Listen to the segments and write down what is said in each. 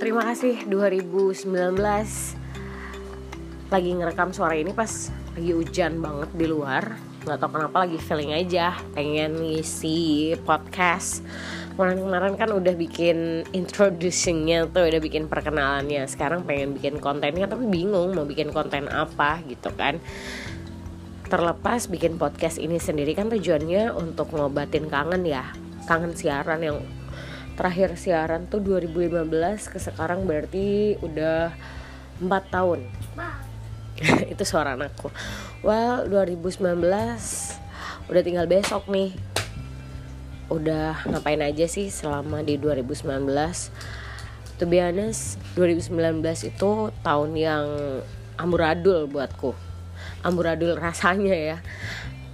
terima kasih 2019 lagi ngerekam suara ini pas lagi hujan banget di luar. Nggak tau kenapa lagi feeling aja. Pengen ngisi podcast. Kemarin-kemarin kan udah bikin introducingnya tuh udah bikin perkenalannya. Sekarang pengen bikin kontennya tapi bingung mau bikin konten apa gitu kan. Terlepas bikin podcast ini sendiri kan tujuannya untuk ngobatin kangen ya. Kangen siaran yang terakhir siaran tuh 2015 ke sekarang berarti udah 4 tahun. Itu suara anakku. Well 2019 udah tinggal besok nih. Udah ngapain aja sih selama di 2019 to be honest 2019 itu tahun yang amburadul buatku. Amburadul rasanya ya.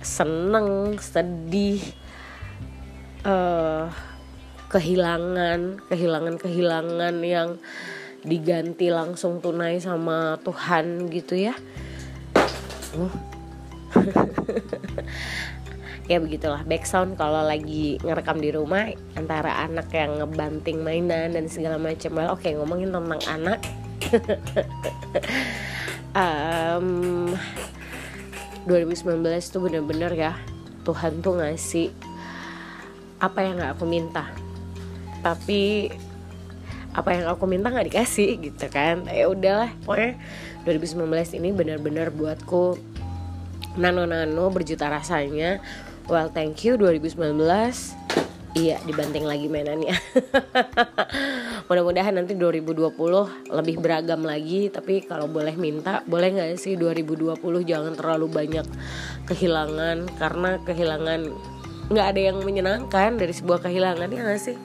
Seneng sedih uh, kehilangan kehilangan kehilangan yang diganti langsung tunai sama Tuhan gitu ya. Uh. ya begitulah background kalau lagi ngerekam di rumah antara anak yang ngebanting mainan dan segala macam. Well, oke ngomongin tentang anak. Um, 2019 tuh bener-bener ya Tuhan tuh ngasih apa yang gak aku minta tapi apa yang aku minta nggak dikasih gitu kan. Ya udahlah pokoknya 2019 ini benar-benar buatku nano-nano berjuta rasanya. Well thank you 2019 Iya dibanting lagi mainannya. Mudah-mudahan nanti 2020 lebih beragam lagi. Tapi kalau boleh minta Boleh gak sih 2020 jangan terlalu banyak kehilangan? Karena kehilangan nggak ada yang menyenangkan dari sebuah kehilangan ya gak sih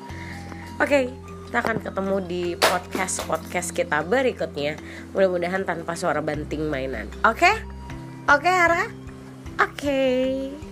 Oke okay, kita akan ketemu di podcast podcast kita berikutnya mudah-mudahan tanpa suara banting mainan oke okay? oke okay, Hara oke okay.